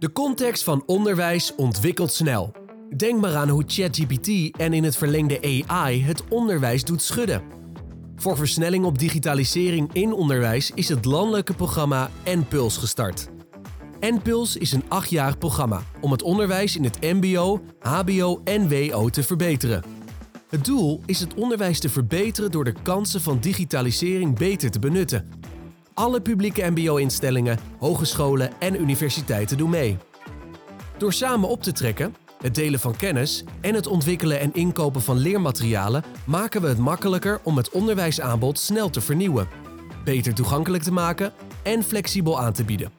De context van onderwijs ontwikkelt snel. Denk maar aan hoe ChatGPT en in het verlengde AI het onderwijs doet schudden. Voor versnelling op digitalisering in onderwijs is het landelijke programma NPULS gestart. NPULS is een achtjarig programma om het onderwijs in het MBO, HBO en WO te verbeteren. Het doel is het onderwijs te verbeteren door de kansen van digitalisering beter te benutten. Alle publieke MBO-instellingen, hogescholen en universiteiten doen mee. Door samen op te trekken, het delen van kennis en het ontwikkelen en inkopen van leermaterialen maken we het makkelijker om het onderwijsaanbod snel te vernieuwen, beter toegankelijk te maken en flexibel aan te bieden.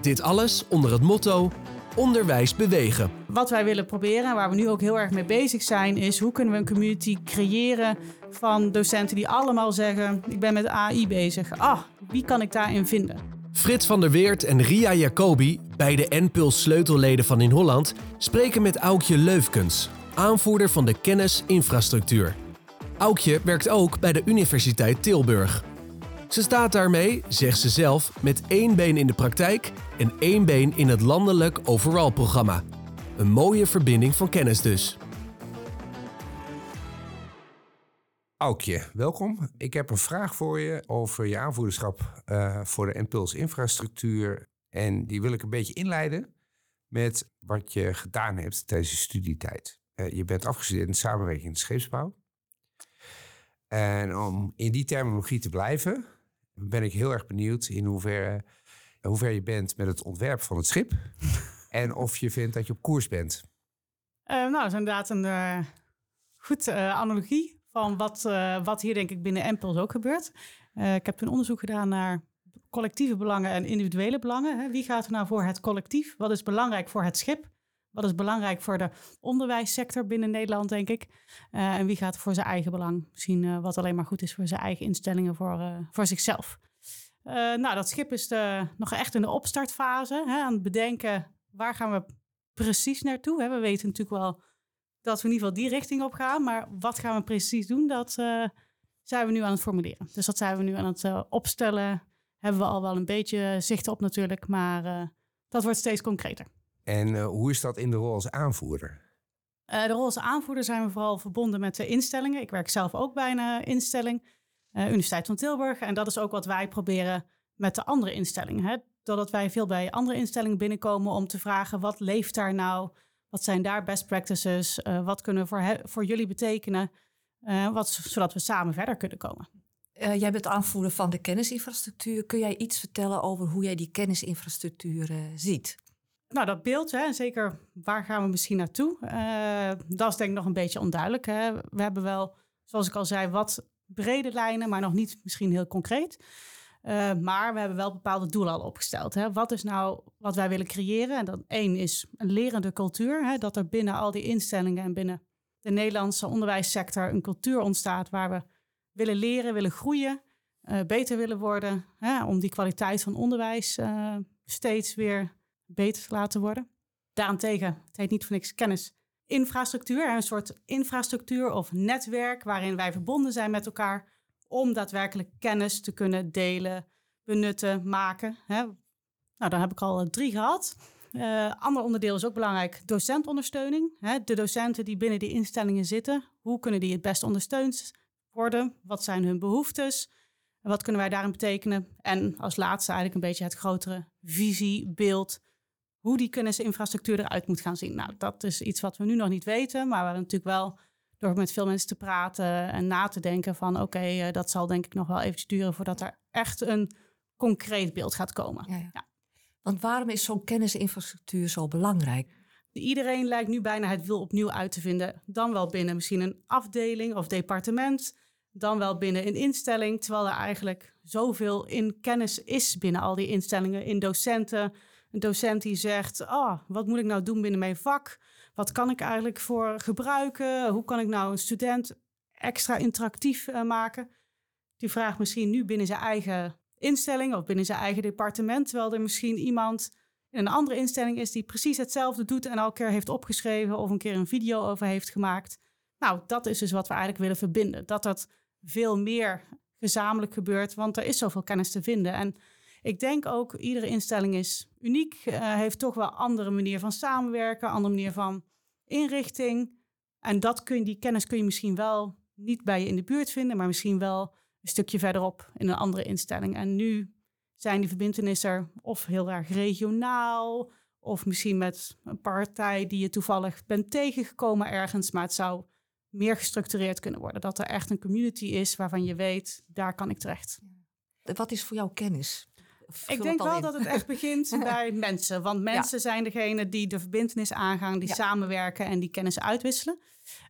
Dit alles onder het motto onderwijs bewegen. Wat wij willen proberen, waar we nu ook heel erg mee bezig zijn, is hoe kunnen we een community creëren van docenten die allemaal zeggen: Ik ben met AI bezig. Ah, wie kan ik daarin vinden? Frits van der Weert en Ria Jacobi, beide NPULS sleutelleden van In Holland, spreken met Aukje Leufkens, aanvoerder van de kennisinfrastructuur. Aukje werkt ook bij de Universiteit Tilburg. Ze staat daarmee, zegt ze zelf, met één been in de praktijk en één been in het landelijk overall-programma. Een mooie verbinding van kennis dus. Aukje, welkom. Ik heb een vraag voor je over je aanvoerderschap uh, voor de Impuls infrastructuur. En die wil ik een beetje inleiden met wat je gedaan hebt tijdens je studietijd. Uh, je bent afgestudeerd in samenwerking in de scheepsbouw. En om in die terminologie te blijven, ben ik heel erg benieuwd in hoeverre, hoe ver je bent met het ontwerp van het schip. en of je vindt dat je op koers bent. Uh, nou, dat is inderdaad een goed analogie van wat, wat hier denk ik binnen Empels ook gebeurt. ik heb een onderzoek gedaan naar collectieve belangen en individuele belangen. Hè. Wie gaat er nou voor het collectief? Wat is belangrijk voor het schip? Wat is belangrijk voor de onderwijssector binnen Nederland, denk ik? Uh, en wie gaat voor zijn eigen belang? Uh, wat alleen maar goed is voor zijn eigen instellingen, voor, voor zichzelf. nou, dat schip is nog echt in de opstartfase. Hè, aan het bedenken, waar gaan we precies naartoe? Hè? We weten natuurlijk wel dat we in ieder geval die richting op gaan. Maar wat gaan we precies doen, dat zijn we nu aan het formuleren. Dus dat zijn we nu aan het opstellen. Hebben we al wel een beetje zicht op natuurlijk, maar dat wordt steeds concreter. En hoe is dat in de rol als aanvoerder? De rol als aanvoerder zijn we vooral verbonden met de instellingen. Ik werk zelf ook bij een instelling, Universiteit van Tilburg. En dat is ook wat wij proberen met de andere instellingen. Hè? Doordat wij veel bij andere instellingen binnenkomen om te vragen: wat leeft daar nou? Wat zijn daar best practices? wat kunnen we voor, voor jullie betekenen? wat, zodat we samen verder kunnen komen. jij bent aanvoerder van de kennisinfrastructuur. Kun jij iets vertellen over hoe jij die kennisinfrastructuur ziet? Nou, dat beeld, hè, zeker waar gaan we misschien naartoe, dat is denk ik nog een beetje onduidelijk. Hè. We hebben wel, zoals ik al zei, wat brede lijnen, maar nog niet misschien heel concreet. Uh, maar we hebben wel bepaalde doelen al opgesteld. Hè. Wat is nou wat wij willen creëren? En dan één is een lerende cultuur. Hè, dat er binnen al die instellingen en binnen de Nederlandse onderwijssector een cultuur ontstaat waar we willen leren, willen groeien, uh, beter willen worden. Hè, om die kwaliteit van onderwijs steeds weer beter te laten worden. Daarentegen, het heet niet voor niks kennisinfrastructuur. Een soort infrastructuur of netwerk waarin wij verbonden zijn met elkaar om daadwerkelijk kennis te kunnen delen, benutten, maken. Hè. Nou, daar heb ik al drie gehad. Uh, ander onderdeel is ook belangrijk, docentondersteuning. Hè. De docenten die binnen die instellingen zitten, hoe kunnen die het best ondersteund worden? Wat zijn hun behoeftes? Wat kunnen wij daarin betekenen? En als laatste eigenlijk een beetje het grotere visiebeeld hoe die kennisinfrastructuur eruit moet gaan zien. Nou, dat is iets wat we nu nog niet weten, maar we natuurlijk wel door met veel mensen te praten en na te denken van oké, okay, uh, dat zal denk ik nog wel eventjes duren voordat er echt een concreet beeld gaat komen. Ja, ja. Ja. Want waarom is zo'n kennisinfrastructuur zo belangrijk? Iedereen lijkt nu bijna het wil opnieuw uit te vinden. Dan wel binnen misschien een afdeling of departement, dan wel binnen een instelling, terwijl er eigenlijk zoveel in kennis is binnen al die instellingen, in docenten, een docent die zegt: Oh, wat moet ik nou doen binnen mijn vak? Wat kan ik eigenlijk voor gebruiken? Hoe kan ik nou een student extra interactief uh, maken? Die vraagt misschien nu binnen zijn eigen instelling of binnen zijn eigen departement, terwijl er misschien iemand in een andere instelling is die precies hetzelfde doet en al een keer heeft opgeschreven of een keer een video over heeft gemaakt. Nou, dat is dus wat we eigenlijk willen verbinden. Dat dat veel meer gezamenlijk gebeurt, want er is zoveel kennis te vinden. En Ik denk ook, iedere instelling is uniek, uh, heeft toch wel andere manier van samenwerken, andere manier van inrichting. En dat kun, die kennis kun je misschien wel niet bij je in de buurt vinden, maar misschien wel een stukje verderop in een andere instelling. En nu zijn die verbindenissen er of heel erg regionaal, of misschien met een partij die je toevallig bent tegengekomen ergens, maar het zou meer gestructureerd kunnen worden. Dat er echt een community is waarvan je weet, daar kan ik terecht. Wat is voor jou kennis? Ik denk wel dat het echt begint bij mensen. Want mensen zijn degene die de verbindenis aangaan, die samenwerken en die kennis uitwisselen.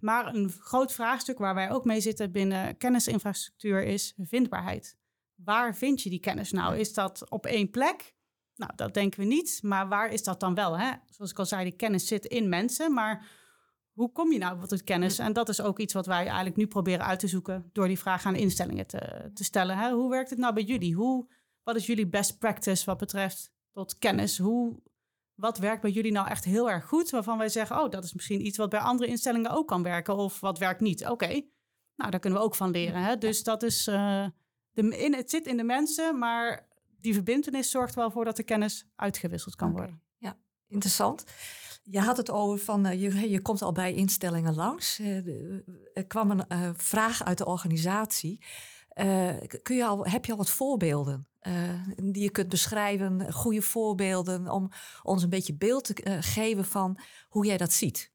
Maar een groot vraagstuk waar wij ook mee zitten binnen kennisinfrastructuur is vindbaarheid. Waar vind je die kennis nou? Is dat op één plek? Nou, dat denken we niet. Maar waar is dat dan wel? Hè? Zoals ik al zei, die kennis zit in mensen. Maar hoe kom je nou tot kennis? En dat is ook iets wat wij eigenlijk nu proberen uit te zoeken door die vraag aan instellingen te, te stellen. Hè? Hoe werkt het nou bij jullie? Hoe, wat is jullie best practice wat betreft tot kennis? Hoe, wat werkt bij jullie nou echt heel erg goed? Waarvan wij zeggen, oh, dat is misschien iets wat bij andere instellingen ook kan werken. Of wat werkt niet? Oké, nou, daar kunnen we ook van leren. Hè? Dus dat is, uh, de, in, het zit in de mensen, maar die verbindenis zorgt wel voor dat de kennis uitgewisseld kan worden. Ja, interessant. Je had het over van, uh, je, je komt al bij instellingen langs. Uh, er kwam een uh, vraag uit de organisatie. kun je al, heb je al wat voorbeelden die je kunt beschrijven, goede voorbeelden, om ons een beetje beeld te geven van hoe jij dat ziet?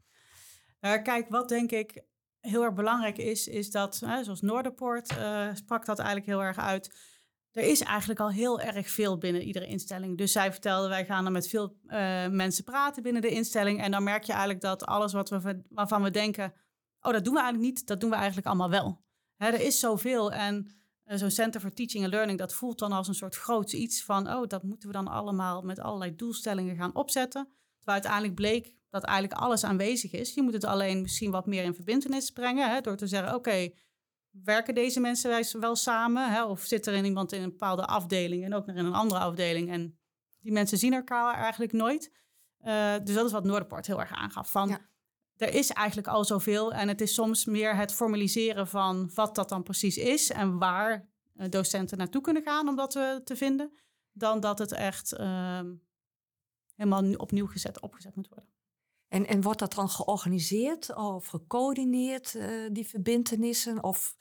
kijk, wat denk ik heel erg belangrijk is, is dat, zoals Noorderpoort sprak dat eigenlijk heel erg uit er is eigenlijk al heel erg veel binnen iedere instelling. Dus zij vertelde, wij gaan er met veel mensen praten binnen de instelling. En dan merk je eigenlijk dat alles wat we, waarvan we denken, oh, dat doen we eigenlijk niet, dat doen we eigenlijk allemaal wel. Hè, er is zoveel en zo'n Center for Teaching and Learning, dat voelt dan als een soort groots iets van, oh, dat moeten we dan allemaal met allerlei doelstellingen gaan opzetten. Terwijl uiteindelijk bleek dat eigenlijk alles aanwezig is. Je moet het alleen misschien wat meer in verbindenis brengen, hè, door te zeggen, oké, werken deze mensen wel samen? Hè? Of zit er iemand in een bepaalde afdeling en ook nog in een andere afdeling? En die mensen zien elkaar eigenlijk nooit. Uh, dus dat is wat Noorderpoort heel erg aangaf. Van, Er is eigenlijk al zoveel en het is soms meer het formaliseren van wat dat dan precies is en waar eh, docenten naartoe kunnen gaan om dat te, te vinden, dan dat het echt uh, helemaal opnieuw gezet, opgezet moet worden. En, en wordt dat dan georganiseerd of gecoördineerd, uh, die verbindenissen? Of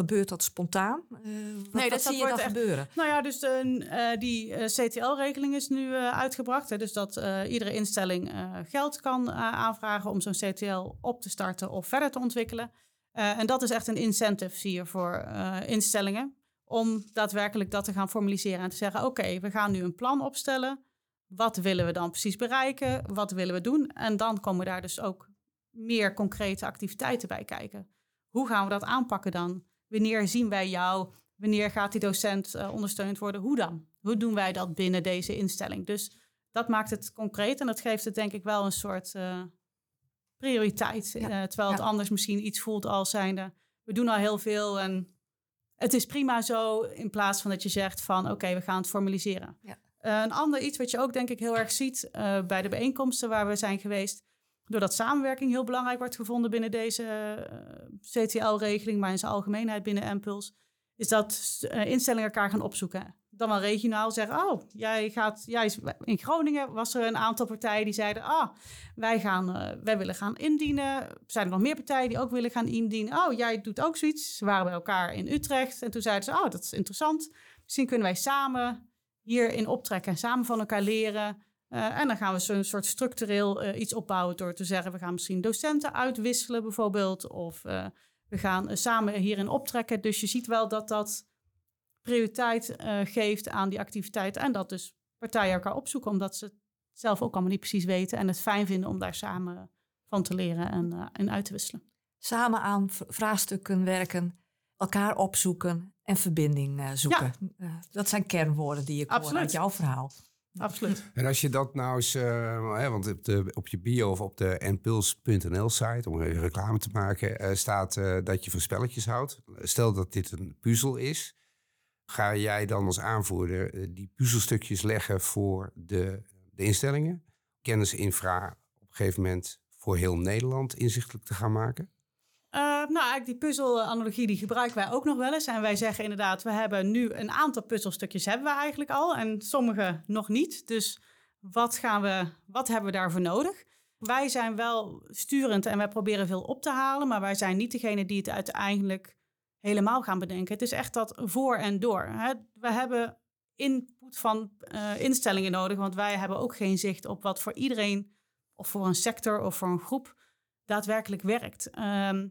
gebeurt dat spontaan? Uh, wat, nee, dat zie je dan echt, gebeuren? Nou ja, dus de, uh, die CTL-regeling is nu uitgebracht. Hè, dus dat iedere instelling geld kan aanvragen om zo'n CTL op te starten of verder te ontwikkelen. en dat is echt een incentive, zie je, voor instellingen. Om daadwerkelijk dat te gaan formaliseren en te zeggen: oké, we gaan nu een plan opstellen. Wat willen we dan precies bereiken? Wat willen we doen? En dan komen daar dus ook meer concrete activiteiten bij kijken. Hoe gaan we dat aanpakken dan? Wanneer zien wij jou? Wanneer gaat die docent uh, ondersteund worden? Hoe dan? Hoe doen wij dat binnen deze instelling? Dus dat maakt het concreet en dat geeft het denk ik wel een soort uh, prioriteit. Ja. Uh, terwijl het anders misschien iets voelt als zijnde, we doen al heel veel en het is prima zo, in plaats van dat je zegt van oké, we gaan het formaliseren. Ja. Uh, een ander iets wat je ook denk ik heel erg ziet bij de bijeenkomsten waar we zijn geweest, doordat samenwerking heel belangrijk wordt gevonden binnen deze uh, CTL-regeling, maar in zijn algemeenheid binnen Impuls, is dat instellingen elkaar gaan opzoeken. Dan wel regionaal zeggen, oh, jij gaat, jij in Groningen was er een aantal partijen die zeiden, ah, wij, gaan, wij willen gaan indienen. Zijn er nog meer partijen die ook willen gaan indienen? Oh, jij doet ook zoiets. Ze waren bij elkaar in Utrecht en toen zeiden ze, oh, dat is interessant. Misschien kunnen wij samen hierin optrekken en samen van elkaar leren. Uh, en dan gaan we zo'n soort structureel uh, iets opbouwen door te zeggen: we gaan misschien docenten uitwisselen, bijvoorbeeld. Of uh, we gaan samen hierin optrekken. Dus je ziet wel dat dat prioriteit geeft aan die activiteit. En dat dus partijen elkaar opzoeken, omdat ze het zelf ook allemaal niet precies weten. En het fijn vinden om daar samen van te leren en, en uit te wisselen. Samen aan vraagstukken werken, elkaar opzoeken en verbinding zoeken. Ja. Dat zijn kernwoorden die ik hoor uit jouw verhaal. Absoluut. En als je dat nou eens, uh, hè, want op, de, op je bio of op de npuls.nl site, om even reclame te maken, staat dat je van spelletjes houdt. Stel dat dit een puzzel is, ga jij dan als aanvoerder die puzzelstukjes leggen voor de, de instellingen? Kennisinfra op een gegeven moment voor heel Nederland inzichtelijk te gaan maken? Nou, eigenlijk die puzzelanalogie die gebruiken wij ook nog wel eens. En wij zeggen inderdaad, we hebben nu een aantal puzzelstukjes hebben we eigenlijk al. En sommige nog niet. Dus wat, gaan we, wat hebben we daarvoor nodig? Wij zijn wel sturend en wij proberen veel op te halen. Maar wij zijn niet degene die het uiteindelijk helemaal gaan bedenken. Het is echt dat voor en door. Hè? We hebben input van uh, instellingen nodig. Want wij hebben ook geen zicht op wat voor iedereen... of voor een sector of voor een groep daadwerkelijk werkt. Ehm,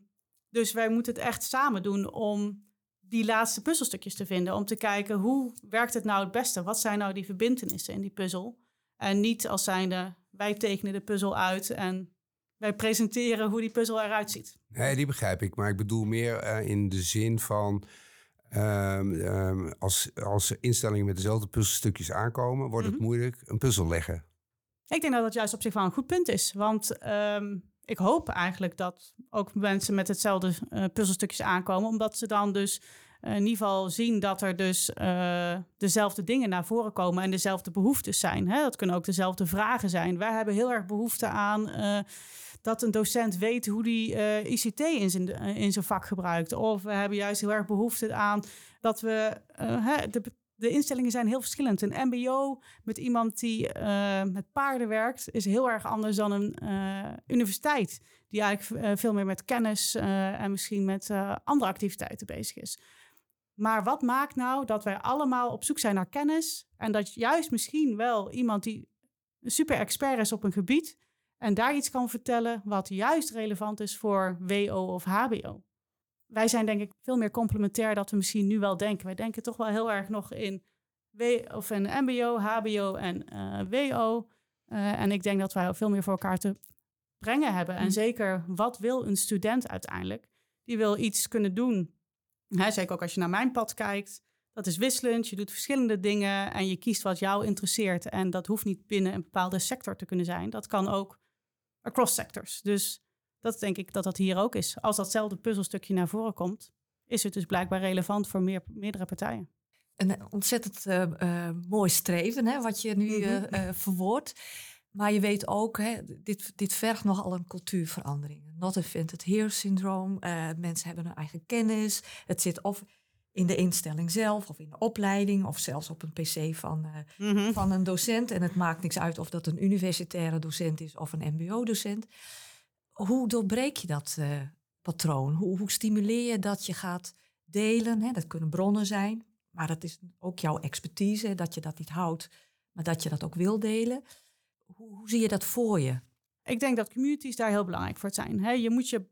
dus wij moeten het echt samen doen om die laatste puzzelstukjes te vinden. Om te kijken hoe werkt het nou het beste? Wat zijn nou die verbindenissen in die puzzel? En niet als zijnde wij tekenen de puzzel uit en wij presenteren hoe die puzzel eruit ziet. Nee, die begrijp ik. Maar ik bedoel meer uh, in de zin van. Um, um, als, als instellingen met dezelfde puzzelstukjes aankomen, wordt het mhm. moeilijk een puzzel leggen. Ik denk dat dat juist op zich wel een goed punt is. Want um, ik hoop eigenlijk dat ook mensen met hetzelfde uh, puzzelstukjes aankomen, omdat ze dan dus uh, in ieder geval zien dat er dus uh, dezelfde dingen naar voren komen en dezelfde behoeftes zijn. Hè? Dat kunnen ook dezelfde vragen zijn. Wij hebben heel erg behoefte aan dat een docent weet hoe die ICT in zijn, in zijn vak gebruikt. Of we hebben juist heel erg behoefte aan dat we de de instellingen zijn heel verschillend. Een MBO met iemand die uh, met paarden werkt, is heel erg anders dan een uh, universiteit. Die eigenlijk uh, veel meer met kennis en misschien met andere activiteiten bezig is. Maar wat maakt nou dat wij allemaal op zoek zijn naar kennis en dat juist misschien wel iemand die een super expert is op een gebied en daar iets kan vertellen wat juist relevant is voor WO of HBO? Wij zijn denk ik veel meer complementair dat we misschien nu wel denken. Wij denken toch wel heel erg nog in w of een MBO, HBO en uh, WO. Uh, en ik denk dat wij veel meer voor elkaar te brengen hebben. En mm. zeker, wat wil een student uiteindelijk? Die wil iets kunnen doen. Hè, zeker ook als je naar mijn pad kijkt. Dat is wisselend. Je doet verschillende dingen en je kiest wat jou interesseert. En dat hoeft niet binnen een bepaalde sector te kunnen zijn. Dat kan ook across sectors. Dus dat denk ik dat dat hier ook is. Als datzelfde puzzelstukje naar voren komt, is het dus blijkbaar relevant voor meer, meerdere partijen. Een ontzettend uh, mooi streven, hè, wat je nu mm verwoordt. Maar je weet ook, hè, dit, dit vergt nogal een cultuurverandering. Not vindt het here syndroom. mensen hebben hun eigen kennis. Het zit of in de instelling zelf, of in de opleiding, of zelfs op een pc van, mhm. van een docent. En het maakt niks uit of dat een universitaire docent is of een mbo-docent hoe doorbreek je dat uh, patroon? Hoe, hoe, stimuleer je dat je gaat delen? Hè? Dat kunnen bronnen zijn, maar dat is ook jouw expertise, dat je dat niet houdt, maar dat je dat ook wil delen. Hoe, hoe zie je dat voor je? Ik denk dat communities daar heel belangrijk voor zijn. Je moet je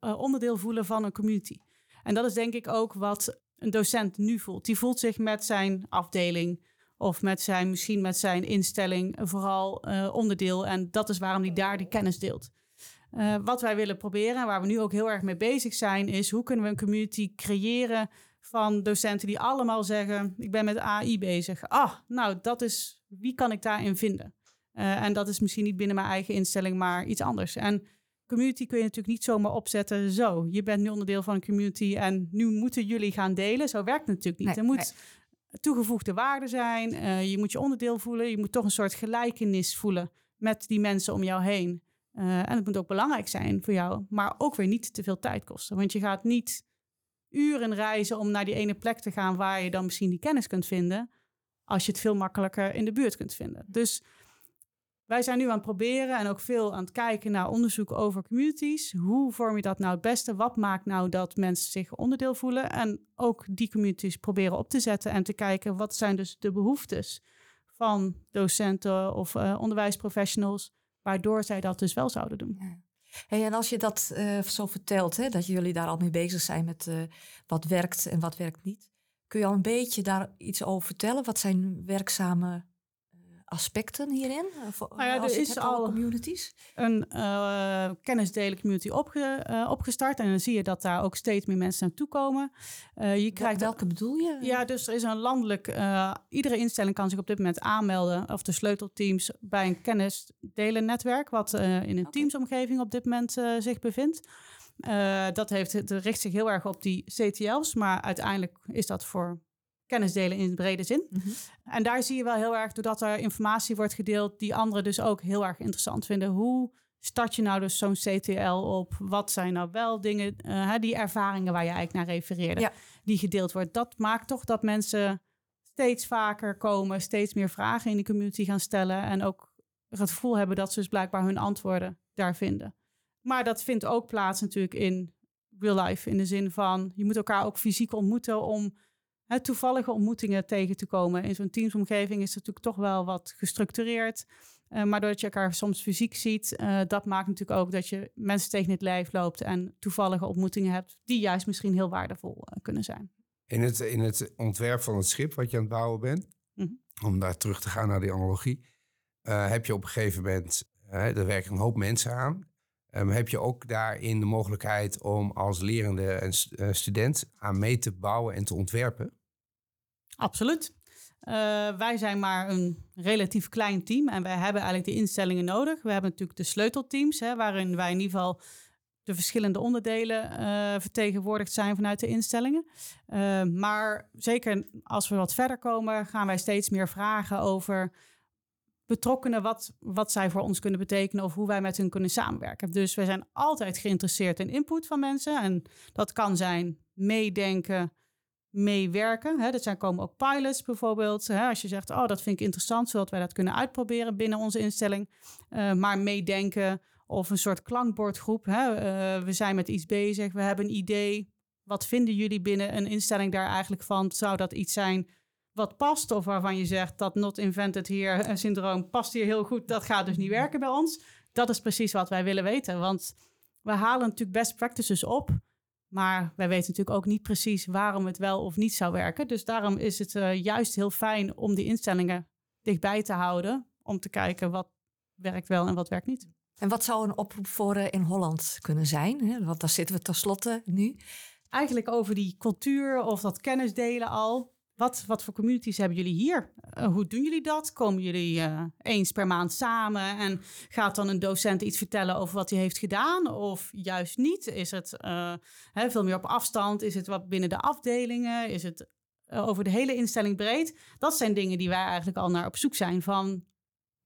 uh, onderdeel voelen van een community. En dat is denk ik ook wat een docent nu voelt. Die voelt zich met zijn afdeling of met zijn, misschien met zijn instelling vooral uh, onderdeel. En dat is waarom hij daar die kennis deelt. Uh, wat wij willen proberen, waar we nu ook heel erg mee bezig zijn, is hoe kunnen we een community creëren van docenten die allemaal zeggen: Ik ben met AI bezig. Ah, nou, dat is wie kan ik daarin vinden? Uh, en dat is misschien niet binnen mijn eigen instelling, maar iets anders. En community kun je natuurlijk niet zomaar opzetten. Zo, je bent nu onderdeel van een community en nu moeten jullie gaan delen. Zo werkt het natuurlijk niet. er moet toegevoegde waarde zijn. Uh, je moet je onderdeel voelen. Je moet toch een soort gelijkenis voelen met die mensen om jou heen. Uh, en het moet ook belangrijk zijn voor jou, maar ook weer niet te veel tijd kosten. Want je gaat niet uren reizen om naar die ene plek te gaan waar je dan misschien die kennis kunt vinden, als je het veel makkelijker in de buurt kunt vinden. Dus wij zijn nu aan het proberen en ook veel aan het kijken naar onderzoek over communities. Hoe vorm je dat nou het beste? Wat maakt nou dat mensen zich onderdeel voelen? En ook die communities proberen op te zetten en te kijken wat zijn dus de behoeftes van docenten of uh, onderwijsprofessionals waardoor zij dat dus wel zouden doen. Ja. Hey, en als je dat uh, zo vertelt, hè, dat jullie daar al mee bezig zijn met uh, wat werkt en wat werkt niet, kun je al een beetje daar iets over vertellen? Wat zijn werkzame aspecten hierin? Nou ja, er is al communities? een uh, kennisdelen community opge, uh, opgestart. En dan zie je dat daar ook steeds meer mensen naartoe komen. Uh, je krijgt Welke bedoel je? Ja, dus er is een landelijk... iedere instelling kan zich op dit moment aanmelden... of de sleutelteams bij een kennisdelen netwerk... wat in een okay. teamsomgeving op dit moment zich bevindt. dat heeft, richt zich heel erg op die CTL's, maar uiteindelijk is dat voor kennis delen in brede zin. Mhm. En daar zie je wel heel erg, doordat er informatie wordt gedeeld, die anderen dus ook heel erg interessant vinden. Hoe start je nou dus zo'n CTL op? Wat zijn nou wel dingen, uh, die ervaringen waar je eigenlijk naar refereerde, die gedeeld wordt? Dat maakt toch dat mensen steeds vaker komen, steeds meer vragen in de community gaan stellen en ook het gevoel hebben dat ze dus blijkbaar hun antwoorden daar vinden. Maar dat vindt ook plaats natuurlijk in real life, in de zin van je moet elkaar ook fysiek ontmoeten om hè, toevallige ontmoetingen tegen te komen. In zo'n teamsomgeving is het natuurlijk toch wel wat gestructureerd. Uh, maar doordat je elkaar soms fysiek ziet, uh, dat maakt natuurlijk ook dat je mensen tegen het lijf loopt en toevallige ontmoetingen hebt, die juist misschien heel waardevol uh, kunnen zijn. In het, in het ontwerp van het schip wat je aan het bouwen bent, mm -hmm. om daar terug te gaan naar die analogie, heb je op een gegeven moment, er werken een hoop mensen aan. Um, heb je ook daarin de mogelijkheid om als lerende en student aan mee te bouwen en te ontwerpen? Absoluut. Uh, wij zijn maar een relatief klein team en wij hebben eigenlijk de instellingen nodig. We hebben natuurlijk de sleutelteams, hè, waarin wij in ieder geval de verschillende onderdelen uh, vertegenwoordigd zijn vanuit de instellingen. Uh, maar zeker als we wat verder komen, gaan wij steeds meer vragen over betrokkenen, wat, wat zij voor ons kunnen betekenen of hoe wij met hun kunnen samenwerken. Dus wij zijn altijd geïnteresseerd in input van mensen. En dat kan zijn meedenken, meewerken. Dat zijn komen ook pilots bijvoorbeeld. Hè. Als je zegt, oh, dat vind ik interessant, zodat wij dat kunnen uitproberen binnen onze instelling. Uh, maar meedenken of een soort klankbordgroep. Hè. Uh, we zijn met iets bezig, we hebben een idee. Wat vinden jullie binnen een instelling daar eigenlijk van? Zou dat iets zijn wat past of waarvan je zegt dat not invented here syndroom past hier heel goed, dat gaat dus niet werken bij ons. Dat is precies wat wij willen weten, want we halen natuurlijk best practices op, maar wij weten natuurlijk ook niet precies waarom het wel of niet zou werken. Dus daarom is het uh, juist heel fijn om die instellingen dichtbij te houden, om te kijken wat werkt wel en wat werkt niet. En wat zou een oproep voor uh, in Holland kunnen zijn? Hè? Want daar zitten we tenslotte nu. Eigenlijk over die cultuur of dat kennis delen al. Wat, wat voor communities hebben jullie hier? Uh, hoe doen jullie dat? Komen jullie uh, eens per maand samen en gaat dan een docent iets vertellen over wat hij heeft gedaan? Of juist niet? Is het uh, hè, veel meer op afstand? Is het wat binnen de afdelingen? Is het over de hele instelling breed? Dat zijn dingen die wij eigenlijk al naar op zoek zijn van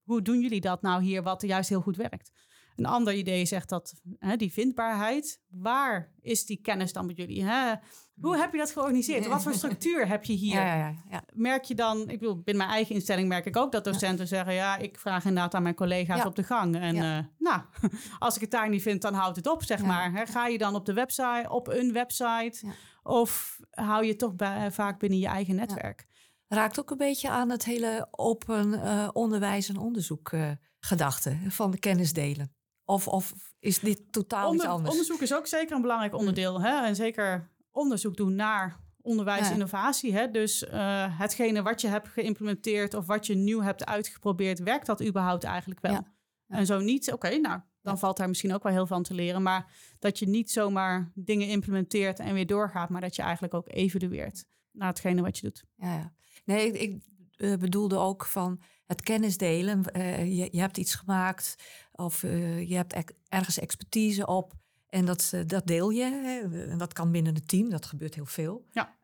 hoe doen jullie dat nou hier wat juist heel goed werkt? Een ander idee zegt dat hè, die vindbaarheid. Waar is die kennis dan bij jullie? Hè? Hoe heb je dat georganiseerd? Wat voor structuur heb je hier? Ja, ja, ja. Merk je dan, ik bedoel, binnen mijn eigen instelling merk ik ook dat docenten zeggen: ja, ik vraag inderdaad aan mijn collega's op de gang. En uh, nou, als ik het daar niet vind, dan houdt het op, zeg maar. Hè? Ga je dan op de website, op een website? Of hou je toch bij, vaak binnen je eigen netwerk? Raakt ook een beetje aan het hele open uh, onderwijs en onderzoek uh, gedachte van de kennis delen. Of, of is dit totaal Onder, iets anders? Onderzoek is ook zeker een belangrijk onderdeel. Hè? En zeker onderzoek doen naar onderwijsinnovatie. Hè? Dus uh, hetgene wat je hebt geïmplementeerd of wat je nieuw hebt uitgeprobeerd, werkt dat überhaupt eigenlijk wel? Ja. En zo niet, oké, nou, dan valt daar misschien ook wel heel van te leren. Maar dat je niet zomaar dingen implementeert en weer doorgaat, maar dat je eigenlijk ook evalueert naar hetgene wat je doet. Ja, nee, ik, ik uh, bedoelde ook van het kennis delen. Uh, je, je, hebt iets gemaakt of uh, je hebt ergens expertise op. En dat, dat deel je. Hè. En dat kan binnen het team, dat gebeurt heel veel. Ja.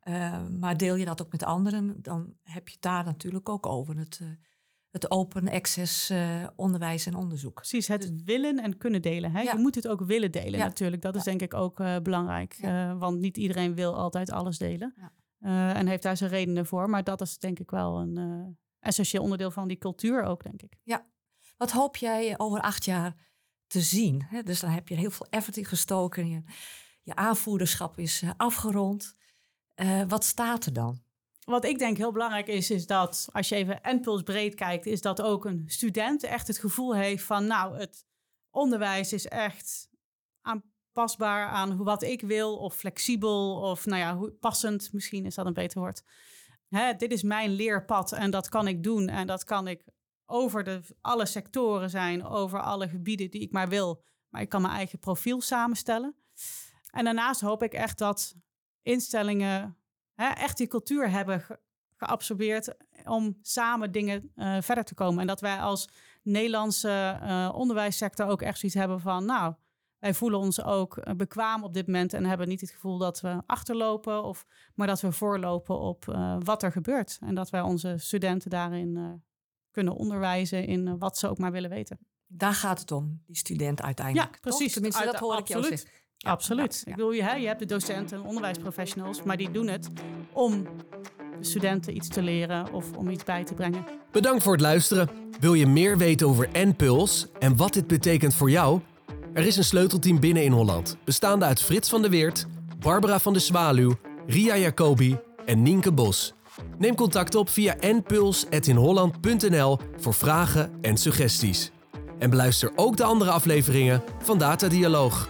maar deel je dat ook met anderen, dan heb je het daar natuurlijk ook over. Het, het open access onderwijs en onderzoek. Precies, het dus willen en kunnen delen. Hè? Ja. Je moet het ook willen delen ja. natuurlijk. Dat is denk ik ook belangrijk. want niet iedereen wil altijd alles delen. En heeft daar zijn redenen voor. Maar dat is denk ik wel een essentieel onderdeel van die cultuur ook, denk ik. Ja. Wat hoop jij over acht jaar te zien? Hè? Dus dan heb je heel veel effort in gestoken. Je, je aanvoerderschap is uh, afgerond. wat staat er dan? Wat ik denk heel belangrijk is, is dat als je even endpuls breed kijkt, is dat ook een student echt het gevoel heeft van, nou, het onderwijs is echt aan pasbaar aan wat ik wil of flexibel of nou ja, hoe, passend, misschien is dat een beter woord. Dit is mijn leerpad en dat kan ik doen en dat kan ik over de, alle sectoren zijn, over alle gebieden die ik maar wil. Maar ik kan mijn eigen profiel samenstellen. En daarnaast hoop ik echt dat instellingen hè, echt die cultuur hebben geabsorbeerd om samen dingen uh, verder te komen. En dat wij als Nederlandse uh, onderwijssector ook echt zoiets hebben van, nou, wij voelen ons ook eh, bekwaam op dit moment en hebben niet het gevoel dat we achterlopen, of, maar dat we voorlopen op uh, wat er gebeurt. En dat wij onze studenten daarin uh, kunnen onderwijzen in wat ze ook maar willen weten. Daar gaat het om, die student uiteindelijk. Ja, precies. Toch? Tenminste, Uit- dat hoor ik jou absoluut. zeggen. Ja, Absoluut. ja, Ik bedoel, je, hè, je hebt de docenten en onderwijsprofessionals, maar die doen het om de studenten iets te leren of om iets bij te brengen. Bedankt voor het luisteren. Wil je meer weten over NPuls en wat dit betekent voor jou? Er is een sleutelteam binnen in Holland, bestaande uit Frits van der Weert, Barbara van de Zwaluw, Ria Jacobi en Nienke Bos. Neem contact op via npuls.inholland.nl voor vragen en suggesties. En beluister ook de andere afleveringen van Data Dialoog.